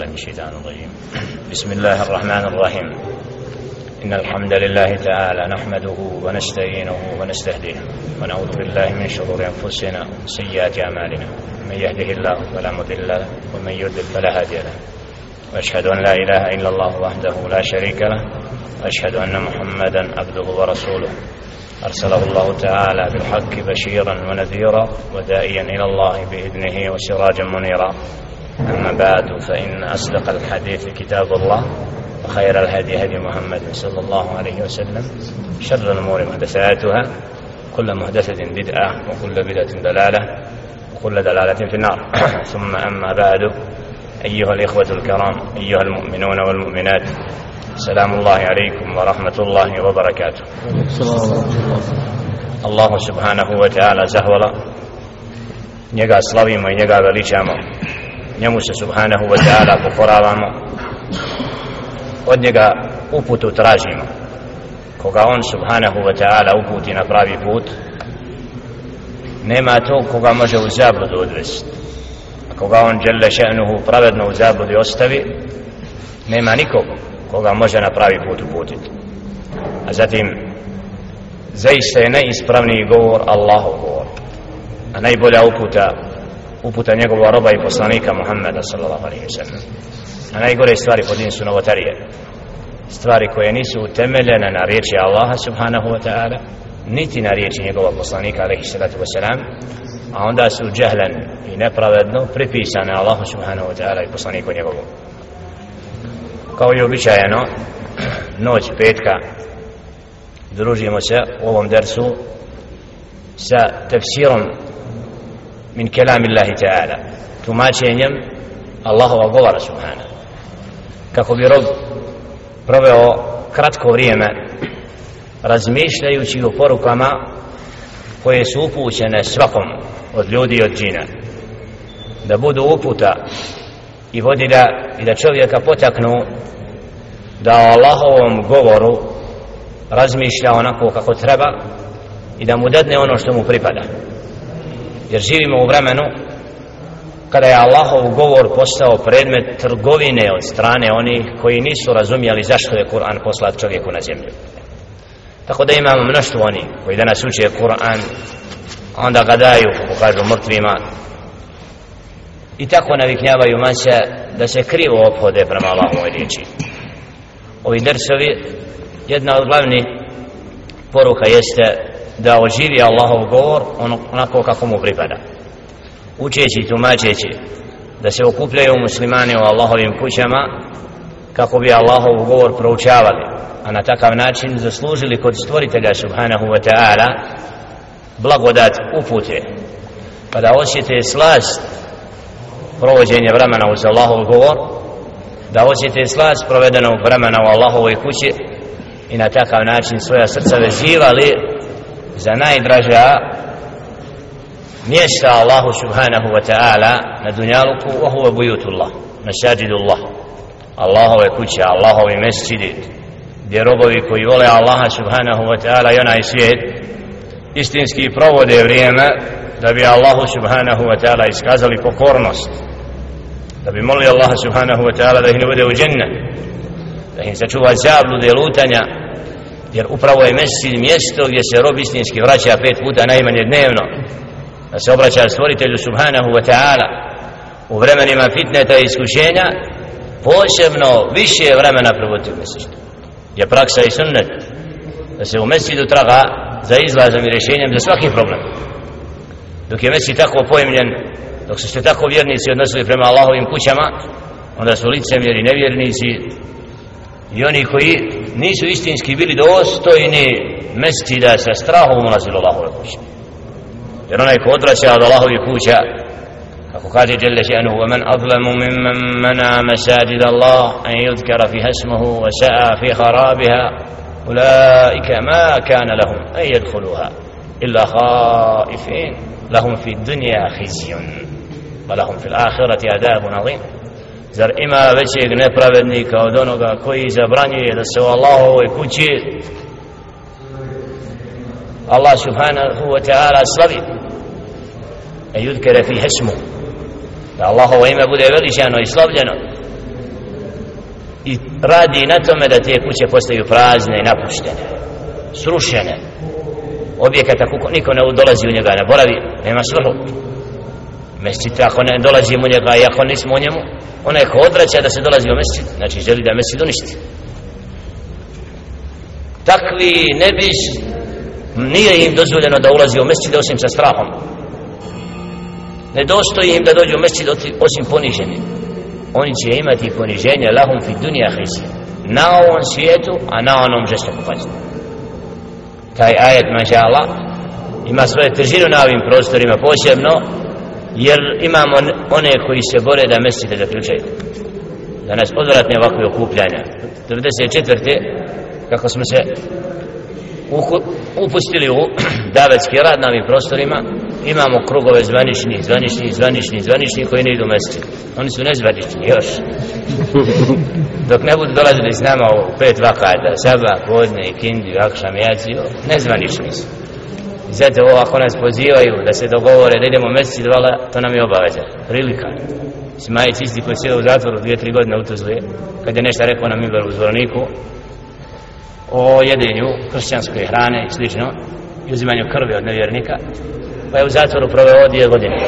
بالله من الشيطان الرجيم. بسم الله الرحمن الرحيم. إن الحمد لله تعالى نحمده ونستعينه ونستهديه ونعوذ بالله من شرور أنفسنا وسيئات أعمالنا. من يهده الله فلا مضل له ومن يضلل فلا هادي له. وأشهد أن لا إله إلا الله وحده لا شريك له. وأشهد أن محمدا عبده ورسوله. أرسله الله تعالى بالحق بشيرا ونذيرا ودائيا إلى الله بإذنه وسراجا منيرا. أما بعد فإن أصدق الحديث كتاب الله وخير الهدي هدي محمد صلى الله عليه وسلم شر الأمور محدثاتها كل محدثة بدعة وكل بدعة دلالة وكل دلالة في النار. ثم أما بعد أيها الإخوة الكرام أيها المؤمنون والمؤمنات سلام الله عليكم ورحمة الله وبركاته. الله سبحانه وتعالى زهولا njega slavimo i njega veličamo. Njemu se subhanahu wa ta'ala pokoravamo. Od njega uputu tražimo. Koga on subhanahu wa ta'ala uputi na pravi put nema tog koga može u zabludu odvesti a koga on žele še'nuhu pravedno u zabludi ostavi nema nikog koga može na pravi put uputiti a zatim zaista je najispravniji govor Allahov govor. A najbolja uputa uputa njegova roba i poslanika Muhammeda sallallahu alaihi sallam. A najgore stvari po din su novotarije. Stvari koje nisu utemeljene na riječi Allaha subhanahu wa ta'ala niti na riječi njegova poslanika alaihi sallatu wa sallam a onda su džehlen i nepravedno pripisane Allahu subhanahu wa ta'ala i poslaniku njegovu. Kao i običajeno noć petka družimo se u ovom dersu sa tefsirom min kelami Allahi ta'ala. Tumačenjem Allahova govora subhana. Kako bi rob proveo kratko vrijeme razmišljajući o porukama koje su upućene svakom od ljudi i od džina. Da budu uputa i vodilja i da čovjeka potaknu da o Allahovom govoru razmišlja onako kako treba i da mu dadne ono što mu pripada jer živimo u vremenu kada je Allahov govor postao predmet trgovine od strane onih koji nisu razumjeli zašto je Kur'an poslat čovjeku na zemlju. Tako da imamo mnoštvo oni koji danas uče Kur'an onda ga daju kako kažu mrtvima. I tako naviknjavaju mase da se krivo ophode prema Allahovoj riječi. Ovi dersovi jedna od glavnih poruka jeste da oživi Allahov govor ono- onako kako mu pripada. Učeći i tumačeći da se okupljaju muslimani u Allahovim kućama kako bi Allahov govor proučavali a na takav način zaslužili kod stvoritelja subhanahu wa ta'ala blagodat upute pa da osjete slast provođenje vremena uz Allahov govor da osjete slast provedenog vremena u Allahovoj kući i na takav način svoja srca vezivali za najdraža mjesta Allahu subhanahu wa ta'ala na dunjaluku wa huwa bujutullah masajidullah. Allahove kuće, Allahove mesčidi gdje robovi koji vole Allaha subhanahu wa ta'ala i onaj svijet istinski provode vrijeme da bi Allahu subhanahu wa ta'ala iskazali pokornost. Da bi molili Allaha subhanahu wa ta'ala da ih ne bude u džennet da ih sačuva zablude lutanja jer upravo je mesčid mjesto gdje se rob istinski vraća pet puta najmanje dnevno. Da se obraća stvoritelju subhanahu wa ta'ala. U vremenima fitneta i iskušenja posebno više vremena provoditi u mjesečidu je praksa i sunnet. Da se u mesidu traga za izlazom i rješenjem za svaki problem. Dok je mesid tako pojemljen dok su se tako vjernici odnosili prema Allahovim kućama onda su licemjeri nevjernici i oni koji nisu istinski bili dostojni mestida sa strahom ulazilo Allahove kuće jer onaj ko odraća od Allahovi kuća kako kaže Jelle še'nuhu wa man azlamu mimman mana masajid Allah an yudkara fi hasmuhu wa sa'a fi harabiha ulaika ma kana lahum an yadkhuluha illa khaifin lahum fi dunja khizyun ولهم في الآخرة عذاب عظيم Zar ima većeg nepravednika od onoga koji zabranjuje da se u Allahovoj kući? Allah subhanahu wa ta'ala slavi. E yudkere fi hesmu. Da Allahovo ime bude veličano i slavljeno. I radi na tome da te kuće postaju prazne i napuštene srušene. Objekata kuko niko ne dolazi u njega ne boravi nema svrhu mesčit ako ne dolazi njega i ako nismo u njemu onaj ko odvraća da se dolazi u mesčit znači želi da mesčit uništi. Takvi ne bi nije im dozvoljeno da ulazi u mesčit osim sa strahom. Ne dostoji im da dođu u mesčit osim poniženi. Oni će imati poniženje lahum fi dunija hisi na ovom svijetu a na onom žestoku paziti taj ajet maša Allah ima svoje težinu na ovim prostorima posebno jer imamo one koji se bore da mesčite zaključaju. Da nas odvratne ovakve okupljanja. 94. kako smo se upustili u davetski rad na ovim prostorima imamo krugove zvanični, zvanični, zvanični, zvanični koji ne idu mesti oni su nezvanični još. Dok ne budu dolazili s nama u pet vakata saba, podne, kindi, akšam, jaciju nezvanični su i zato ovo ako nas pozivaju da se dogovore da idemo mjeseci dvala to nam je obaveza, prilika. Smajic isti koji sjede u zatvoru dvije, tri godine u Tuzli kad je nešto rekao na Mimberu u zvorniku o jedenju kršćanske hrane i slično i uzimanju krvi od nevjernika pa je u zatvoru proveo dvije godine.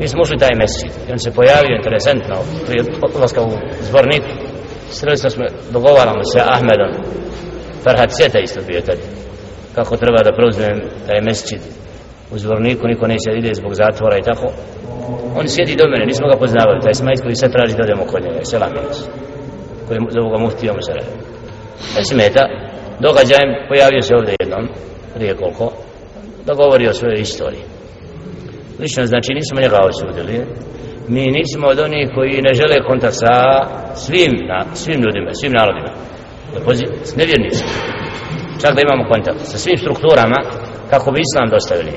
Mi smo ušli taj mesec i on se pojavio interesantno prije odlaska u Zvornik, sredstvo smo dogovaramo se Ahmedom. Farhat Sjeta isto bio tada, kako treba da preuzmem taj mesčid? U zborniku niko neće da ide zbog zatvora i tako. On sjedi do mene, nismo ga poznavali. Taj smajt koji sad traži da odemo kod njega selam koji zovu ga muftijom se radi ne smeta. Događajem pojavio se ovdje jednom prije koliko da govori o svojoj istoriji. Lično znači nismo njega osudili. Mi nismo od onih koji ne žele kontakt sa svim, na, svim ljudima, svim narodima. S nevjernicima čak da imamo kontakt sa svim strukturama kako bi islam dostavili.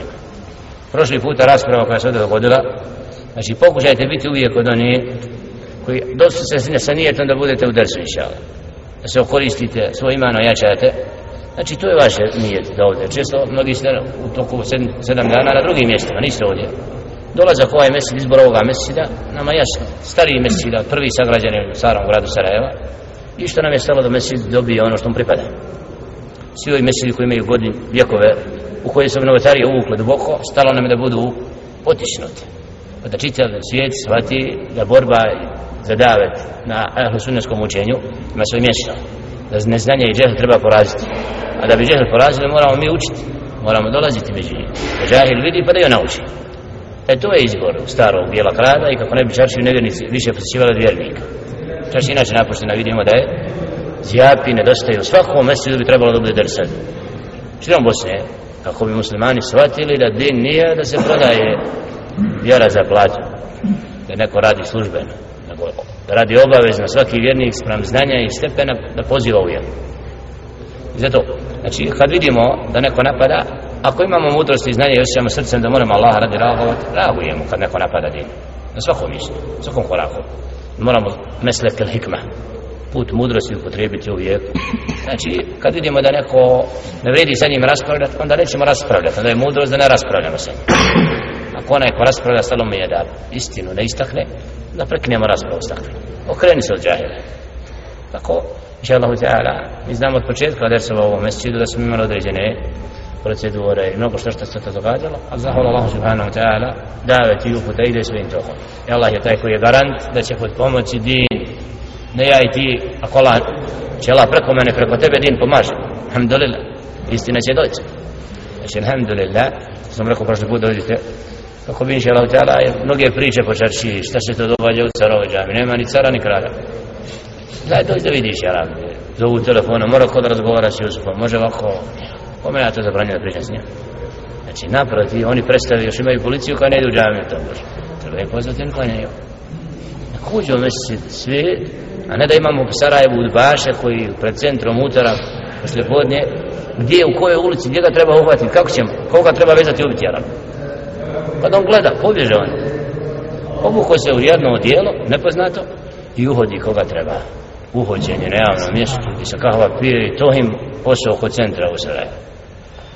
Prošli puta rasprava koja se ovdje dogodila znači pokušajte biti uvijek od onih koji dosta se sa nijetom da budete u drsu inšala. Da se okoristite svoj imano jačate znači to je vaše nijet da ovdje. Često mnogi ste u toku sedm, sedam dana na drugim mjestima niste ovdje. Dolazak ovaj mesec izbor ovoga mesecida nama jasno. Stariji mesecida prvi sagrađeni u starom gradu Sarajeva. I što nam je stalo da mesec dobije ono što mu pripada? Svi ovi mesecidi koji imaju godin vjekove u koje su novotarije uvukle duboko stalo nam da budu potišnuti pa da čitav svijet shvati da borba za davet na ahlusunnetskom učenju ima svoje mjesto. Da neznanje i džehl treba poraziti. A da bi džehl porazili moramo mi učiti. Moramo dolaziti među njih. Da džahil vidi pa da joj nauči. E to je izbor starog bijela krada i kako ne bi čaršiju nevjernici više posjećivali od vjernika. Čaršija inače napuštena vidimo da je zjapi nedostaju. Svakom mjestu bi trebalo da bude dersad širom Bosne? Kako bi muslimani shvatili da din nije da se prodaje vjera za plaću, da neko radi službeno nego da radi obavezno. Svaki vjernik sprem znanja i stepena da poziva u vjeru. I zato znači kad vidimo da neko napada ako imamo mudrost i znanje i osjećamo srcem da moramo Allah radi reagovati reagujemo kad neko napada din. Na svakom mjestu, na svakom koraku. Moramo mesle kel hikma put mudrosti upotrebiti uvijek znači kad vidimo da neko ne vredi sa njim raspravljati onda nećemo raspravljati onda je mudrost da ne raspravljamo sa njim. Ako onaj ko raspravlja stalo mi je da istinu ne istakne da prekinemo raspravu s takvim. Okreni se od džahile tako inša Allahu ta'ala mi znamo od početka da se u ovom mesecidu da smo imali određene procedure i mnogo što što se to događalo a zahvala Allahu subhanahu ta'ala davet i uputa ide svojim tokom. I Allah je taj koji je garant da će pod pomoći din ne ja i ti ako Allah će Allah preko mene preko tebe din pomaže. Alhamdulillah. Istina će doći. Znači alhamdulillah sam rekao prošli put dođite. Kako bi inša Allah jer mnoge priče po čarši šta se to događa u carovoj džami. Nema ni cara ni kralja. Daj dođi da vidiš ja rabi zovu telefona mora kod razgovara s Jusufom može ovako. Kome ja to zabranio da pričam s njim? Znači naproti oni predstavi još imaju policiju koja ne ide u džami to može. Treba je pozvati oni klanjaju neko uđe u mesec sve, a ne da imamo u Sarajevu udbaše koji pred centrom utara posle podnje gdje, u kojoj ulici, gdje ga treba uhvatiti, kako ćemo, koga treba vezati ubiti, Arab. kad pa on gleda, pobježe on obuko se u jedno odijelo nepoznato i uhodi koga treba uhođenje na javnom mjestu gdje sa kahva pije i to im posao oko centra u Sarajevu.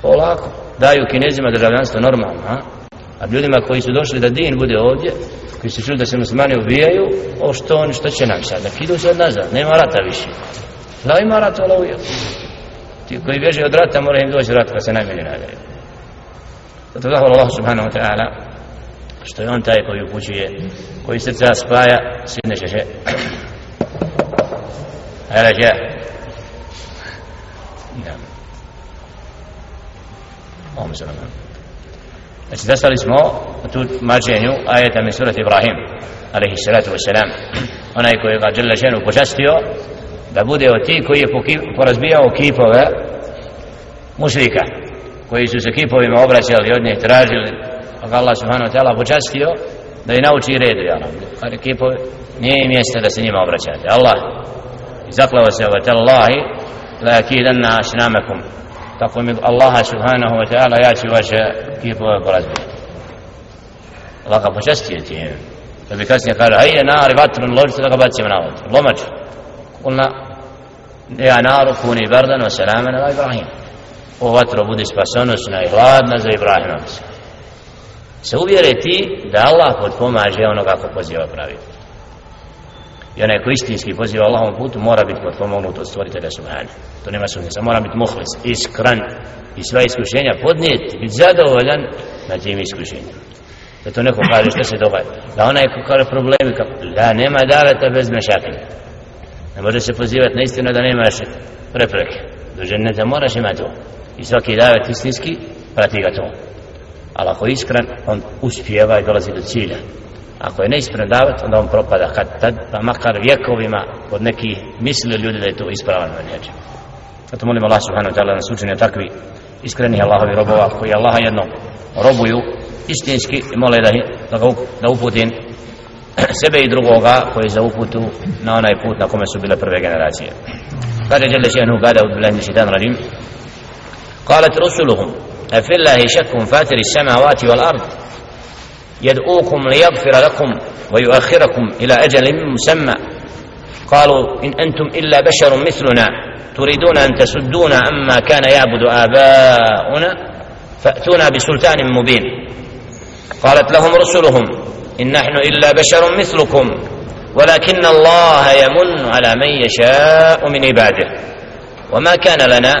polako daju kinezima državljanstvo normalno a? A ljudima koji su došli da din bude ovdje, koji su čuli da se muslimani ubijaju, o što oni, što će nam sad? Dakle, idu se od nazad, nema rata više. Da ima rata, ali uvijek. Ti koji bježe od rata, mora im doći rat, kad se najmanje nadaju. Zato da hvala Allah subhanahu wa ta'ala, što je on taj koji upućuje, koji srca spaja, sjedne će še. Hvala će. se Allahumma. Znači, zastali smo tu mađenju ajeta min surat Ibrahim, alaihi salatu wasalam, onaj koji ga Đalla ženu počastio, da bude od ti koji je porazbijao kipove mušlika, koji su se kipovima obraćali od njih tražili, a ga Allah subhanahu wa ta'ala počastio, da i nauči redu, ja nam, kada kipovi, nije mjesto da se njima obraćate. Allah, zaklava se wa tallahi, la akidanna asnamakum, tako mi Allaha subhanahu wa ta'ala ja ću vaše kipove porazbiti Allah ga počastije tim da bi kasnije kaže hajde nari vatru ložice da ga bacimo na vod lomač kulna ja naru kuni bardan wa salaman ala Ibrahim o vatro budi spasonosna i hladna za Ibrahima se uvjere ti da Allah podpomaže onoga ko poziva pravilno i onaj ko istinski poziva Allahom putu mora biti potpomognut od stvoritelja Subhana. To nema sumnje, mora biti muhlis iskran i sva iskušenja podnijeti biti zadovoljan na tim iskušenjima. Da to neko kaže što se događa? Da onaj ko kaže problemi kako, da nema daveta bez mešakinja ne može se pozivati na istinu da nemaš prepreke. Do ženeta moraš imati to. I svaki davet istinski prati ga to. Ali ako je on uspijeva i dolazi do cilja ako je neispravan davet onda on propada kad tad pa makar vjekovima od nekih misli ljudi da je to ispravan manjeđ zato molim Allah subhanahu wa ta'ala nas učinje takvi iskreni Allahovi robova koji Allaha jednom robuju istinski i mole da, da, ga, da uputim sebe i drugoga koji za uputu na onaj put na kome su bile prve generacije kaže Jelle Šehnu kada u bilahi šitan radim قالت رسلهم أفي الله شك فاتر السماوات والأرض يدعوكم ليغفر لكم ويؤخركم إلى أجل مسمى. قالوا إن أنتم إلا بشر مثلنا تريدون أن تسدونا عما كان يعبد آباؤنا فأتونا بسلطان مبين. قالت لهم رسلهم إن نحن إلا بشر مثلكم ولكن الله يمن على من يشاء من عباده. وما كان لنا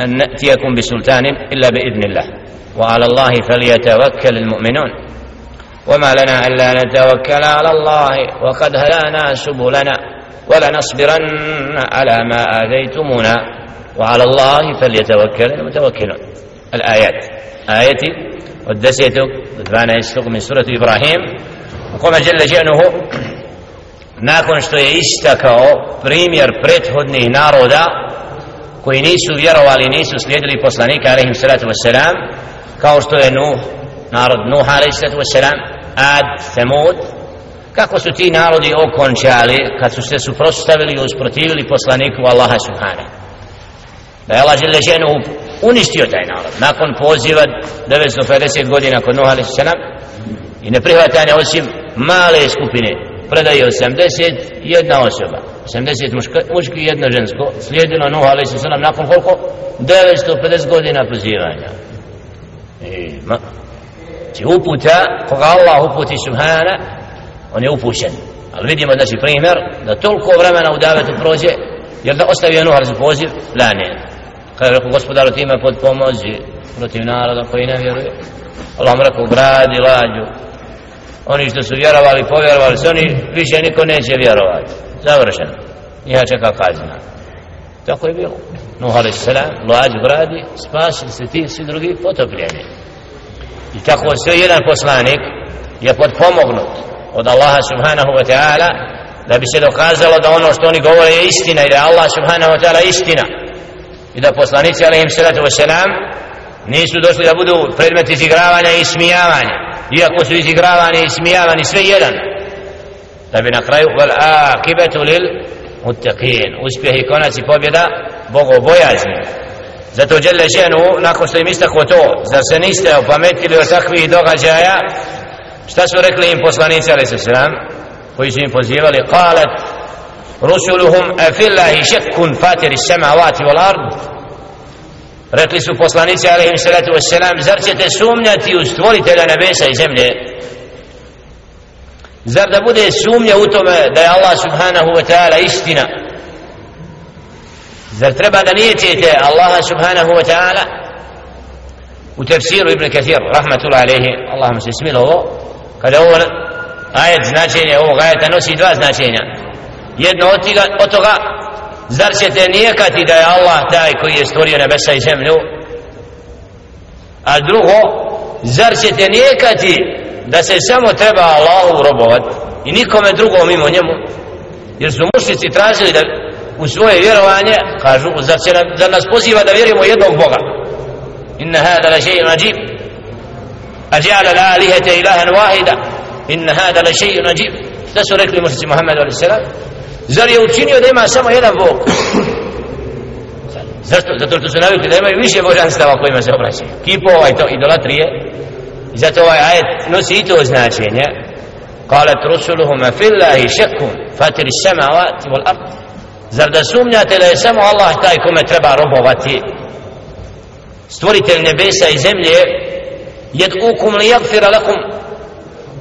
أن نأتيكم بسلطان إلا بإذن الله. وعلى الله فليتوكل المؤمنون. وما لنا ألا نتوكل على الله وقد هدانا سبلنا ولنصبرن على ما آذيتمونا وعلى الله فليتوكل المتوكلون الآيات آيتي ودسيتك دفعنا يستق من سورة إبراهيم وقام جل جأنه nakon što je istakao primjer prethodnih naroda koji nisu vjerovali nisu slijedili poslanika alaihim salatu wassalam kao što je Nuh narod Nuh alaihim salatu wassalam Ad, Semud, kako su ti narodi okončali kad su se suprostavili i usprotivili poslaniku Allaha Subhana. Da je Allah Želešenu uništio taj narod nakon poziva 950 godina kod Nuh a.s. i ne osim male skupine predaje 80 jedna osoba 80 muška, muški i jedno žensko slijedilo Nuh a.s. nakon koliko 950 godina pozivanja i ma, znači uputa koga Allah uputi subhana on je upućen. Ali vidimo znači primjer da toliko vremena u davetu prođe jer da ostavi Nuh za poziv la ne kada je rekao gospodaru ti me pod pomozi protiv naroda koji ne vjeruje. Allah mu rekao gradi lađu oni što su vjerovali povjerovali se oni više niko neće vjerovati. Završeno. Njiha čeka kazna. Tako je bilo. Nuh a.s. lađu gradi spasili se ti svi drugi potopljeni i tako sve jedan poslanik je podpomognut od Allaha subhanahu wa ta'ala da bi se dokazalo da ono što oni govore je istina i da je Allah subhanahu wa ta'ala istina. I da poslanici alaihim salatu wa salam nisu došli da budu predmet izigravanja i smijavanja iako su izigravani i smijavani sve jedan. Da bi na kraju vel akibetu lil muttaqin. Uspjeh i konac i pobjeda bogobojazni. Zato Đele ženu, nakon što im istako to, zar se niste opametili od takvih događaja, šta su rekli im poslanici, ali se sram, koji su im pozivali, kalet, rusuluhum afillahi šekkun fatiri samavati wal ard, rekli su poslanici alaihim salatu wassalam zar ćete sumnjati u stvoritelja nebesa i zemlje? Zar da bude sumnja u tome da je Allah subhanahu wa ta'ala istina? Zar treba da nijetite Allaha subhanahu wa ta'ala? U tefsiru Ibn Kathir rahmatullahi alaihi Allahum se smilo ovo kada ovo ajet značenje ovog ajeta nosi dva značenja. Jedno od, tiga, od toga zar ćete nijekati da je Allah taj koji je stvorio nebesa i zemlju? A drugo zar ćete nijekati da se samo treba Allahu robovat i nikome drugom mimo njemu? Jer su mušnici tražili da u svoje vjerovanje kažu zar, će, zar nas poziva da vjerujemo jednog Boga. Inna hada la šeji nađib ađala la alihete ilahan wahida. Inna hada la šeji nađib šta su rekli mušnici Muhammedu a.s. zar je učinio da ima samo jedan Bog? Zato, zato što su navikli da imaju više božanstava kojima se obraćaju kipova ovaj i to idolatrije. I zato ovaj ajet nosi i to značenje. قالت رسلهم في الله شك فاتر السماوات والأرض zar da sumnjate da je samo Allah taj kome treba robovati? Stvoritelj nebesa i zemlje yad'ukum liyaghfira lakum.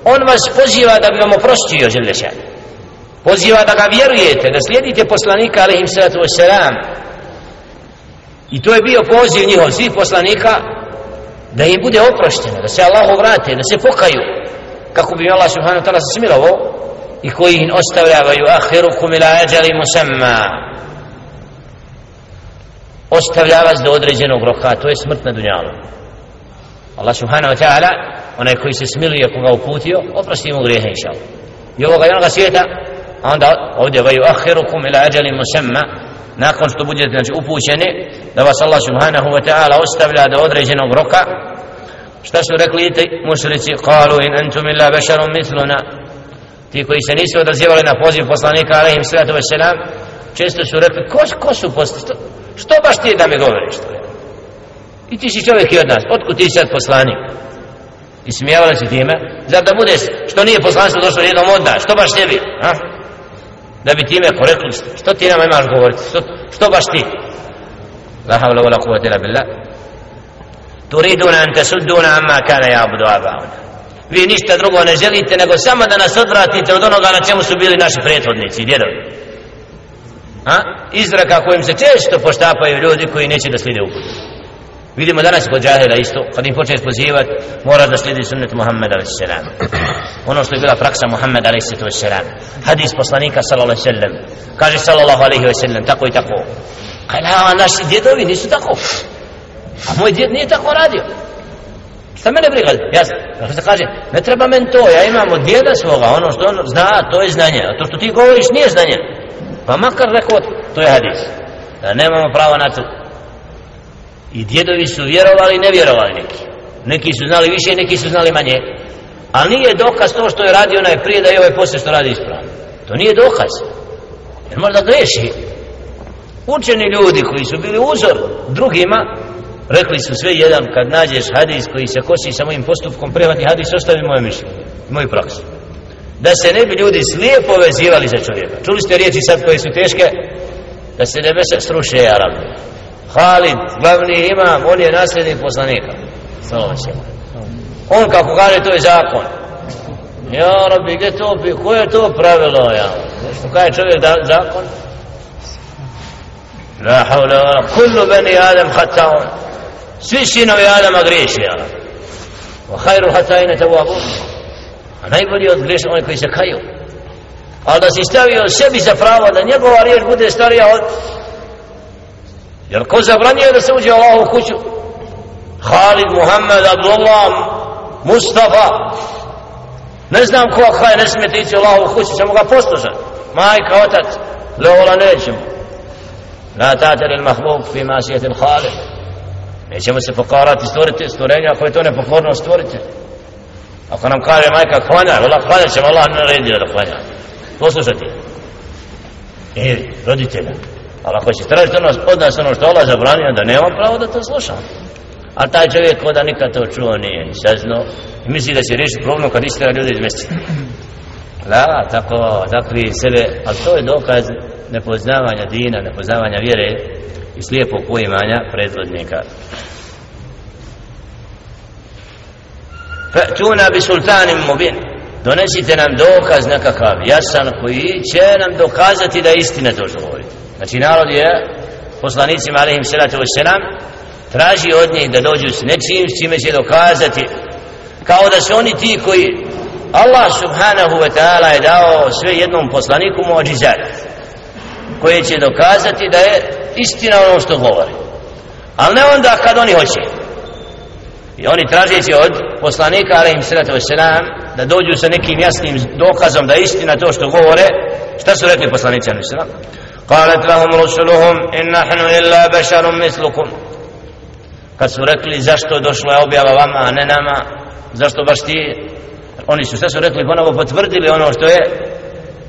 On vas poziva da bi vam oprostio želešan poziva da ga vjerujete da slijedite poslanika alaihim sallatu wassalam i to je bio poziv njihov svih poslanika da im bude oprošteno da se Allahu vrate da se pokaju kako bi Allah subhanahu wa ta'ala se smilovo i koji im ostavljavaju ahirukum ila ađali musamma. Ostavlja vas do određenog roka to je smrt na dunjalu. Allah subhanahu wa ta'ala onaj koji se smiluje koga uputio oprosti mu grijehe inša i ovoga i onoga svijeta a onda ovdje vaju ahirukum ila ađali musamma nakon što budete znači, upućeni da vas Allah subhanahu wa ta'ala ostavlja do određenog roka. Šta su rekli ti mušrici? Kalu in antum illa bešarum misluna ti koji se nisu odazivali na poziv poslanika alaihim sallatu wasalam često su rekli ko, ko su poslanici što, što baš ti da mi govoriš to? I ti si čovjek i od nas. Otkud ti sad poslanik? I smijavali se time zar da budeš što nije poslanstvo došlo jednom od nas što baš tebi a? da bi time korekli što ti nama imaš govoriti? Što, što baš ti? La havla wala kuvvete illa billah. Turiduna an tasudduna amma kana ya'budu aba'una vi ništa drugo ne želite nego samo da nas odvratite od onoga na čemu su bili naši prethodnici i djedovi a? izraka kojim se često poštapaju ljudi koji neće da slijede uput vidimo danas kod džahila isto kad im počneš pozivati mora da slijedi sunnet Muhammed a.s. ono što je bila praksa Muhammed a.s. hadis poslanika a.s. kaže a.s. tako i tako a naši djedovi nisu tako a moj djed nije tako radio šta mene briga? Jasno. kako se kaže ne treba men to ja imam od djeda svoga ono što on zna to je znanje. A to što ti govoriš nije znanje. Pa makar rekao to je hadis. Da nemamo pravo na to. I djedovi su vjerovali ne vjerovali neki. Neki su znali više neki su znali manje. Ali nije dokaz to što je radio onaj prije da je ovaj poslije što radi ispravno. To nije dokaz. Jer možda greši učeni ljudi koji su bili uzor drugima rekli su sve jedan kad nađeš hadis koji se kosi sa mojim postupkom prevati hadis ostavi moje mišljenje moju praksu. Da se ne bi ljudi slijepo vezivali za čovjeka. Čuli ste riječi sad koje su teške? Da se nebesa sruše Arabi Halid, glavni imam on je nasljednik poslanika. On kako kaže to je zakon. Ja Arabi gdje to bi koje je to pravilo ja? Što kaže čovjek da, zakon? La haula, kullu bani adam hataun svi sinovi Adama griješi ja. wa khairu hataine tawabun a najbolji od griješa oni koji se kaju. Ali da si stavio sebi za pravo da njegova riječ bude starija od jer ko zabranio da se uđe u Allahu kuću? Halid, Muhammed, Abdullah Mustafa. Ne znam ko kaj ne smijete ići u Allahu kuću samo ga poslušati majka, otac leola nećemo. La tater il mahbub fi masijetil Halid nećemo se pokorati stvoriti stvorenja ako je to nepokorno stvorite. ako nam kaže majka klanja vela klanja ćemo Allah naredio da klanja. Poslušati e roditelja ali ako će tražiti ono, od nas ono što Allah zabranio da nema pravo da to slušam. A taj čovjek koda nikad to čuo nije ni saznao. I misli da će riješiti problem kad istira ljudi iz mjeseca. La, tako, takvi sebe, ali to je dokaz nepoznavanja dina, nepoznavanja vjere, i slijepog poimanja predvodnika. Fa'tuna bi sultanim mubin. Donesite nam dokaz nekakav jasan koji će nam dokazati da je istina to što govori znači narod je poslanicima alaihim salatu wasalam traži od njih da dođu s nečim s čime će dokazati kao da su oni ti koji Allah subhanahu wa ta'ala je dao sve jednom poslaniku mođizat koje će dokazati da je istina ono što govori ali ne onda kad oni hoće i oni tražeći od poslanika alaihim sallatu wasalam da dođu sa nekim jasnim dokazom da je istina to što govore šta su rekli poslanici alaihim sallam قالت لهم رسلهم إن نحن إلا بشر مثلكم kad su rekli zašto došla je objava vama a ne nama zašto baš ti oni su sve su rekli ponovo potvrdili ono što je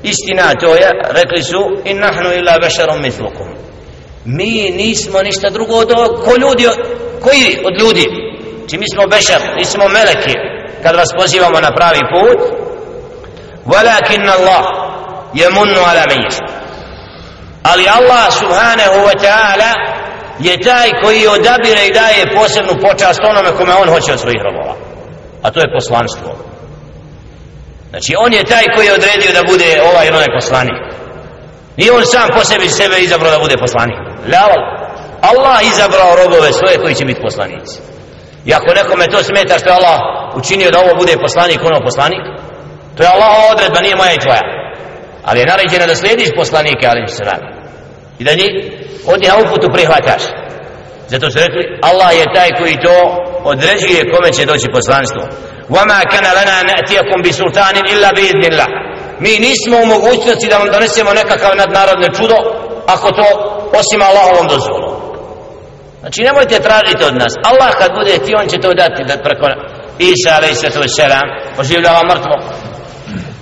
istina to je rekli su in nahnu illa basharum mithlukum mi nismo ništa drugo od ko ljudi koji od ljudi? Či mi smo bešar nismo meleki kad vas pozivamo na pravi put. Walakin Allah yamunnu ala man ali Allah subhanahu wa ta'ala je taj koji odabire i daje posebnu počast onome kome on hoće od svojih robova. A to je poslanstvo. Znači on je taj koji je odredio da bude ovaj ili onaj poslanik. nije on sam po sebi sebe izabrao da bude poslanik Laval. Allah izabrao robove svoje koji će biti poslanici i ako nekome to smeta što je Allah učinio da ovo bude poslanik ono poslanik to je Allah odredba nije moja i tvoja ali je naređeno da slijediš poslanike ali se radi i da njih od njih uputu prihvataš zato su rekli Allah je taj koji to određuje kome će doći poslanstvo وما كان لنا نأتيكم بسلطان إلا بإذن الله mi nismo u mogućnosti da vam donesemo nekakav nadnarodne čudo ako to osim Allahovom dozvolom. Znači nemojte tražiti od nas. Allah kad bude ti on će to dati da preko Isa alaih sallatu wasalam oživljava mrtvo.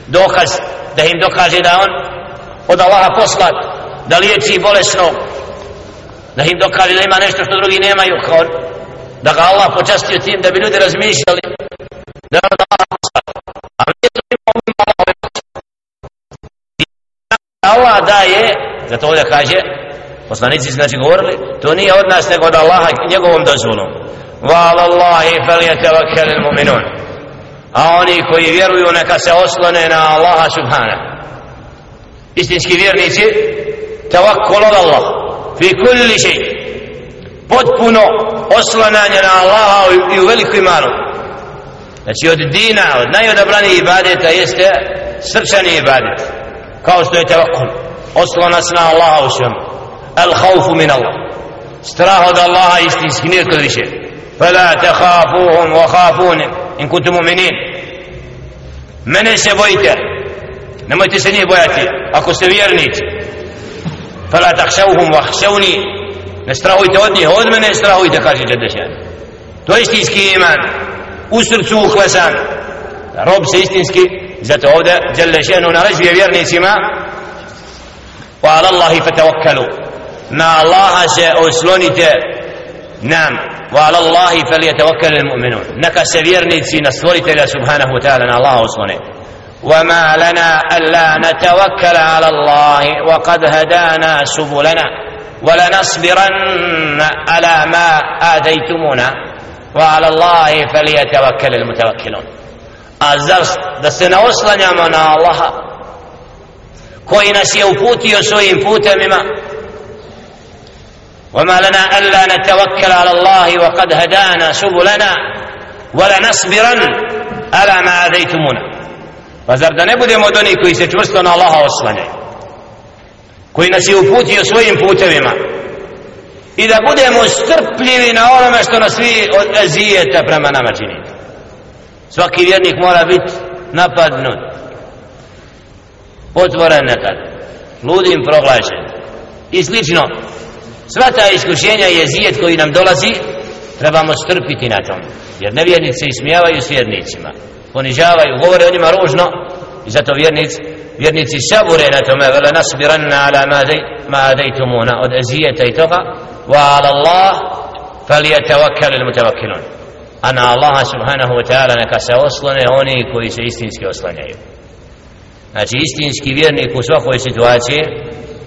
Dokaz da im dokaže da on od Allaha poslat da liječi bolesno da im dokaže da ima nešto što drugi nemaju kao da ga Allah počastio tim da bi ljudi razmišljali da je daje zato ovdje kaže poslanici znači govorili to nije od nas nego od Allaha njegovom dozvolom. Vala Allahi fel mu'minun. A oni koji vjeruju neka se oslone na Allaha subhanahu. Istinski vjernici tawakkul od Allah fi kulli shay. Potpuno oslananje na Allaha i u veliku imanu znači od dina od najodabranijih ibadeta jeste srčani ibadet kao što je tevakul oslonac na Allaha u svemu el haufu min Allah. Strah od Allaha istinski nikad više. Fela te hafuhum wa hafunim in kutu muminin. Mene se bojite. Nemojte se njih bojati ako ste vjernici. Fela te wa hšavni ne strahujte od njih od mene strahujte kaže Čedešan to je istinski iman. U srcu uhvesan rob se istinski zato ovde Čedešanu narežuje vjernicima vjernicima وعلى الله فتوكلوا. ما الله سأسلونت نعم. وعلى الله فليتوكل المؤمنون. نكا سفيرني سينا سورت إلى سبحانه وتعالى. الله أسلونت وما لنا ألا نتوكل على الله وقد هدانا سبلنا. ولنصبرن على ما آتيتمونا. وعلى الله فليتوكل المتوكلون. أزرس دسنا وصلنا من الله koji nas je uputio svojim putemima وما لنا ألا نتوكل على الله وقد هدانا سبلنا ولنصبرن على ما آذيتمونا Pa zar da ne budemo od onih koji se čvrsto na Allaha oslanjaju? Koji nas je uputio svojim putevima? I da budemo strpljivi na onome što nas vi od ezijeta prema nama činite. Svaki vjernik mora biti napadnut. Otvoren nekad. Ludim proglašen. I slično. Sva ta iskušenja i zijet koji nam dolazi, trebamo strpiti na tom. Jer nevjernici se ismijavaju s vjernicima ponižavaju, govore o njima ružno i zato vjernici, vjernici sabure na tome vele nasbiranna ala ma adejtumuna od ezijeta i toga wa ala Allah falijatawakkal il mutavakkilun a na Allaha subhanahu wa ta'ala neka se oslone oni koji se istinski oslanjaju znači istinski vjernik u svakoj situaciji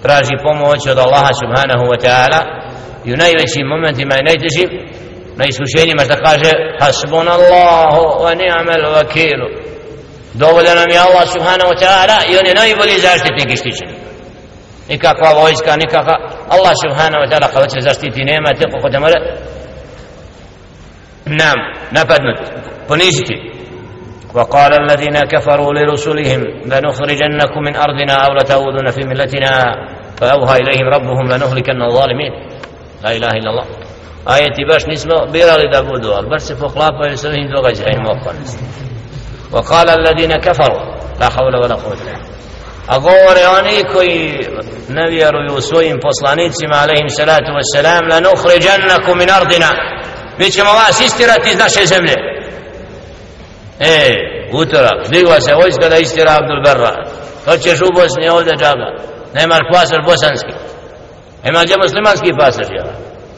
traži pomoć od Allaha subhanahu wa ta'ala i u najvećim momentima i najtežim na iskušenjima što kaže hasbun Allahu wa ni'mal vakilu dovoljan nam je Allah subhanahu wa ta'ala i on je najbolji zaštitnik i štićenik nikakva vojska, nikakva Allah subhanahu wa ta'ala kao će zaštiti nema te kako te mora nam napadnut poniziti وقال الذين كفروا لرسلهم لنخرجنكم من أرضنا أو لتعودن في ملتنا فأوهى إليهم ربهم لنهلكن الظالمين. لا إله إلا الله. آية باش نسمع. بيرا لذا بودوا بس فقلاب ويسوهن دوغجهن وقال وقال الذين كفروا. لا حول ولا قوة الله أقولي أني كي نبي رويوسوين فصلانيتهم عليهم السلام لنخرجنكم من أرضنا. بيش مواس استراتيز ناشي زمنه e, utorak digla se vojska da istira Abdul Berra hoćeš u Bosni ovdje džaba. Nemaš pasaž bosanski. Ima gdje muslimanski pasaž ja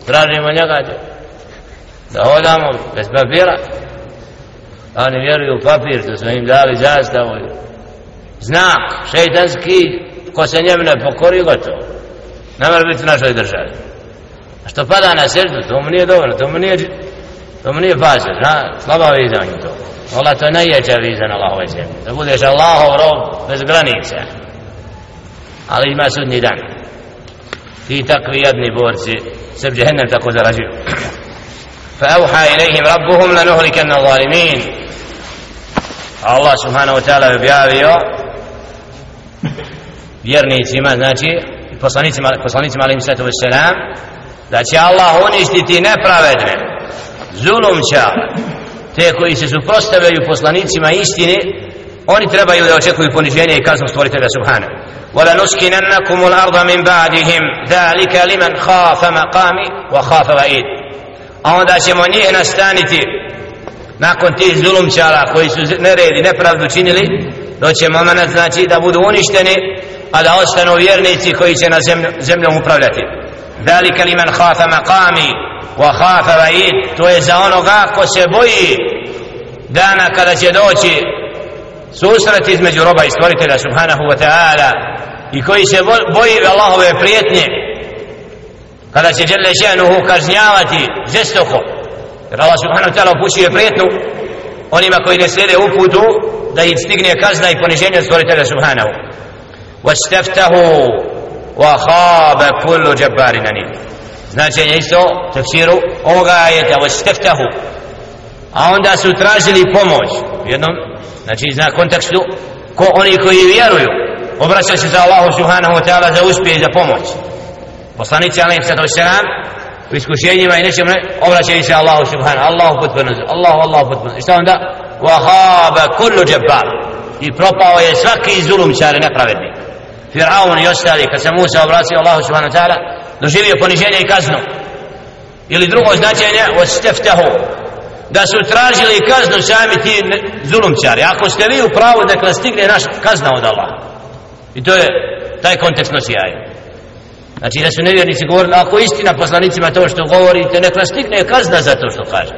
tražimo njega da hodamo bez papira. Oni vjeruju u papir to smo im dali zastavu znak šeitanski ko se njemu ne pokori gotovo. Ne mora biti u našoj državi. A što pada na srdu to mu nije dobro to mu nije to mu nije pasaž slaba viza to. Allah to je najjeća viza na Allahove zemlji da budeš Allahov rob bez granice ali ima sudni dan ti takvi jedni borci se u džehennem tako zarađuju فأوحى إليهم ربهم لنهلكن الظالمين الله سبحانه وتعالى objavio vjernicima znači poslanicima poslanicima alejhi salatu vesselam da će Allah uništiti nepravedne zulumča te koji se suprotstavljaju poslanicima istine oni trebaju da očekuju poniženje i kaznu stvoritelja subhanahu ولنسكننكم الأرض من بعدهم ذلك لمن خاف مقامي وخاف وعيد a onda ćemo njih nastaniti nakon tih zulumčara koji su neredi, nepravdu činili doće moment znači da budu uništeni a da ostanu vjernici koji će na zemlj, zemljom upravljati ذلك لمن خاف مقامي وخاف وعيد to je za onoga ko se boji dana kada će doći susret između roba i stvoritelja subhanahu wa ta'ala i koji se boji Allahove prijetnje kada će Đele Ženuhu kažnjavati žestoko jer Allah subhanahu wa ta'ala upućuje prijetnu onima koji ne slijede uputu da im stigne kazna i poniženje od stvoritelja subhanahu wastaftahu wa khaba kullu jabbarin anim značenje isto tefsiru ovoga ajeta wastaftahu a onda su tražili pomoć. Jednom znači zna kontekstu ko oni koji vjeruju obraćaju se za Allahu subhanahu wa ta'ala za uspjeh i za pomoć. Poslanici alaihim sada wasalam u iskušenjima i nečem obraćaju se Allahu subhanahu Allahu potpuno Allahu Allahu potpuno. I šta onda? Wahaba kullu jabbar. I propao je svaki zulumčar nepravednik. Firaun i ostali kad se Musa obracio Allahu subhanahu wa ta'ala doživio poniženje i kaznu. Ili drugo značenje osteftahu da su tražili kaznu sami ti zulumčari. Ako ste vi u pravu da stigne naš kazna od Allaha. I to je taj kontekst nosi ajde znači da su nevjernici govorili ako istina poslanicima to što govorite nek stigne kazna za to što kaže.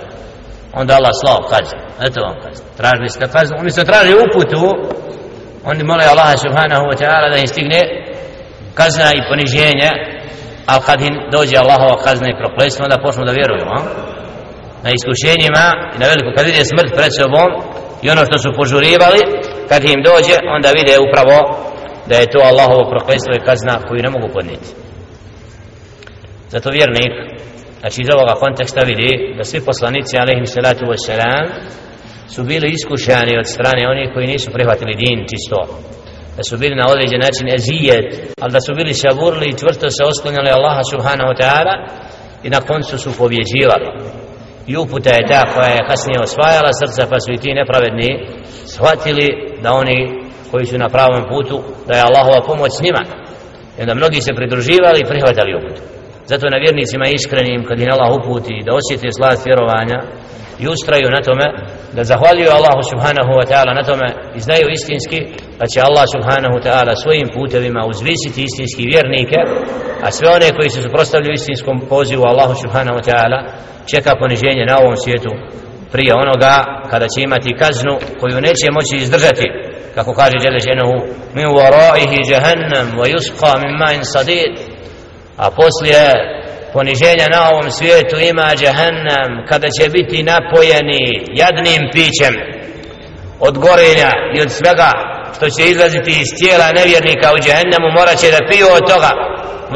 Onda Allah slao kaznu. Eto vam kazna. Tražili ste kaznu. Oni su tražili uputu. Oni mole Allaha subhanahu wa ta'ala da im stigne kazna i poniženje ali kad im dođe Allahova kazna i prokletstvo onda počnu da vjeruju a? na iskušenjima i na veliko kad vide smrt pred sobom i ono što su požurivali kad im dođe onda vide upravo da je to Allahovo prokletstvo i kazna koju ne mogu podnijeti zato vjernik znači iz ovoga konteksta vidi da svi poslanici alaihim salatu wassalam su bili iskušani od strane onih koji nisu prihvatili din čisto da su bili na određen način ezijet ali da su bili saburli i čvrsto se osklonjali Allaha subhanahu wa ta'ala i na koncu su pobjeđivali. I uputa je ta koja je kasnije osvajala srca pa su i ti nepravedni shvatili da oni koji su na pravom putu da je Allahova pomoć s njima. I onda mnogi se pridruživali i prihvatali uputu zato na vjernicima iskrenim kad im Allah uputi da osjeti slast vjerovanja i ustraju na tome da zahvaljuju Allahu subhanahu wa ta'ala na tome i znaju istinski da će Allah subhanahu wa ta'ala svojim putevima uzvisiti istinski vjernike a sve one koji se suprostavljaju istinskom pozivu Allahu subhanahu wa ta'ala čeka poniženje na ovom svijetu prije onoga kada će imati kaznu koju neće moći izdržati kako kaže Đeleženuhu min waraihi jahannam wa yusqa min ma'in sadid a poslije poniženja na ovom svijetu ima džahannam kada će biti napojeni jadnim pićem od gorenja i od svega što će izlaziti iz tijela nevjernika u džahannamu morat će da piju od toga.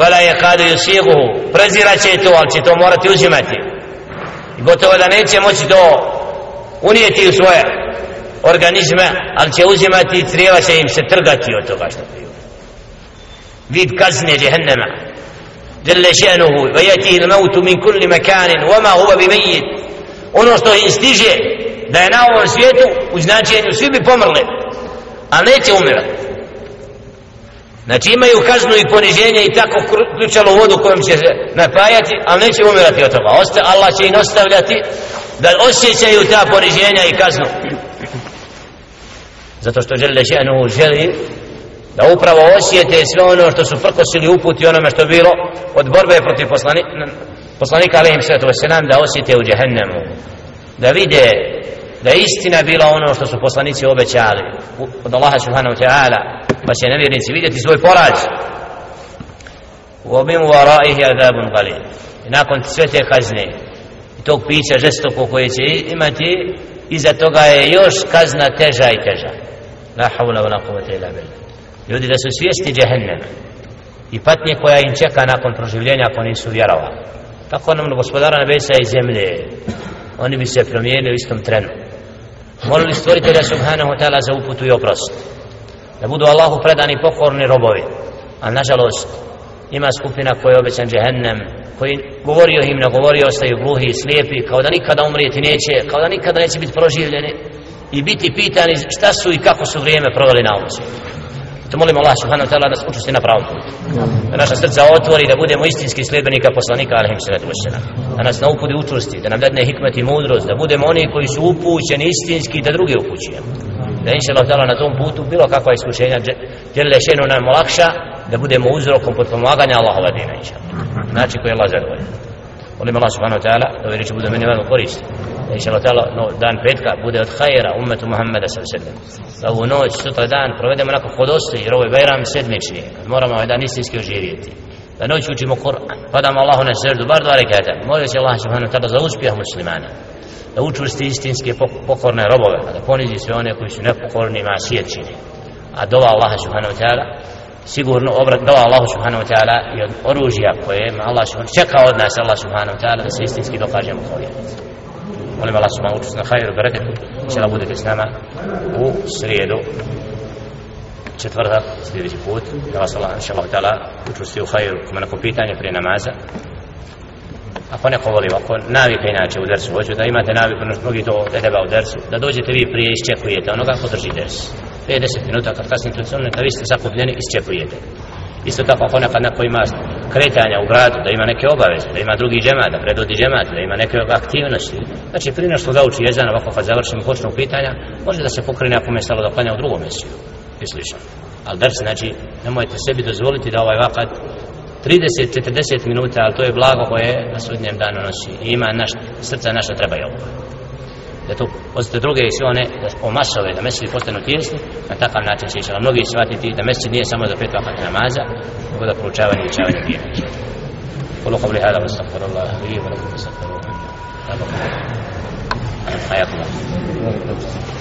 Vala je kada ju siguhu prezirat će to ali će to morati uzimati. I gotovo da neće moći to unijeti u svoje organizme ali će uzimati i crijeva će im se trgati od toga što piju. Vid kazne džahannama جل شأنه ويأتيه الموت من كل مكان وما هو بميت ono što im stiže da je na ovom svijetu u značenju svi bi pomrli a neće umirati znači imaju kaznu i poniženje i tako ključalo vodu kojom će se napajati ali neće umirati od toga Osta, Allah će im ostavljati da osjećaju ta poniženja i kaznu zato što žele še'nu želi da upravo osjete sve ono što su prkosili uputi onome što bilo od borbe protiv poslani, poslanika alaihim sallatu wasalam da osjete u džehennemu. Da vide da istina bila ono što su poslanici obećali od Allaha subhanahu ta'ala pa će nevjernici vidjeti svoj poraz. U obim varaihi adabun galil i nakon sve te kazne i tog pića žestoko koje će imati iza toga je još kazna teža i teža. La havla wa la quvata illa billah ljudi da su svijesti džehennema i patnje koja im čeka nakon proživljenja ako nisu vjerovali. Tako nam gospodara nebesa i zemlje oni bi se promijenili u istom trenu. Molili stvoritelja subhanahu ta'ala za uputu i oprost da budu Allahu predani pokorni robovi. A nažalost ima skupina koja je obećan džehennem koji govorio im ne govorio ostaju gluhi i slijepi kao da nikada umrijeti neće kao da nikada neće biti proživljeni i biti pitani šta su i kako su vrijeme proveli na ovom svijetu. To molim Allah subhanahu wa ta'ala da nas učusti na pravom putu. Da naša srca otvori da budemo istinski sljedbenika poslanika alaihim sallatu wasalam. Da nas naupudi učusti, da nam dadne hikmet i mudrost, da budemo oni koji su upućeni istinski da druge upućujemo. Da inša Allah na tom putu bilo kakva iskušenja djelile šenu nam olakša, da budemo uzrokom potpomaganja Allahova dina inša Znači koji je Allah zadovoljan. Molim Allah subhanahu wa ta'ala da ove riječi bude meni vano koristi. Da inša Allah ta'ala no, dan petka bude od hajera umetu Muhammeda sallam. Da ovu noć, sutra dan provedemo onako hodosti jer ovo je Bajram sedmični. Moramo ovaj dan istinski oživjeti. Da noć učimo Kur'an. Padamo Allahu na srdu, bar dva rekata. Molim se Allah subhanahu wa ta'ala za uspjeh muslimana. Da učvrsti istinske pokorne robove. Da ponizi sve one koji su nepokorni masijet čini. A dova Allah subhanahu wa ta'ala sigurno obrat dova Allah subhanahu wa ta'ala i od oružja koje ima Allah subhanahu čeka od nas Allah subhanahu wa ta'ala da se istinski dokažemo kao vjernici. Molim Allah subhanahu učest na hajru bereketu će da budete s nama u srijedu četvrtak sljedeći put. Da vas Allah inša Allah ta'ala učusti u hajru. Ima neko pitanje prije namaza ako neko voli ako navika inače u dersu hoću da imate naviku na mnogi to da treba u dersu da dođete vi prije iščekujete onoga ko drži ders. 50 minuta kad kasnije tu sunne, vi ste zakupljeni isčepujete. Isto tako ako nekad neko ima kretanja u gradu, da ima neke obaveze, da ima drugi džemat, da predvodi džemat, da ima neke aktivnosti. Znači, prije nešto da uči jezan, ovako kad završimo počnog pitanja, može da se pokrene ako me stalo da klanja u drugom mjestu. I slično. Ali drs, znači, nemojte sebi dozvoliti da ovaj vakat 30-40 minuta, ali to je blago koje na sudnjem danu nosi. I ima naš, srca naša treba je ovo da to pozite druge i sve one da omasove, da meseli postanu tijesni, na takav način će išala mnogi shvatiti da meseli nije samo za pet vakata namaza, nego da proučavanje i učavanje vjera. قولوا قولي هذا واستغفر الله لي ولكم فاستغفروه حياكم الله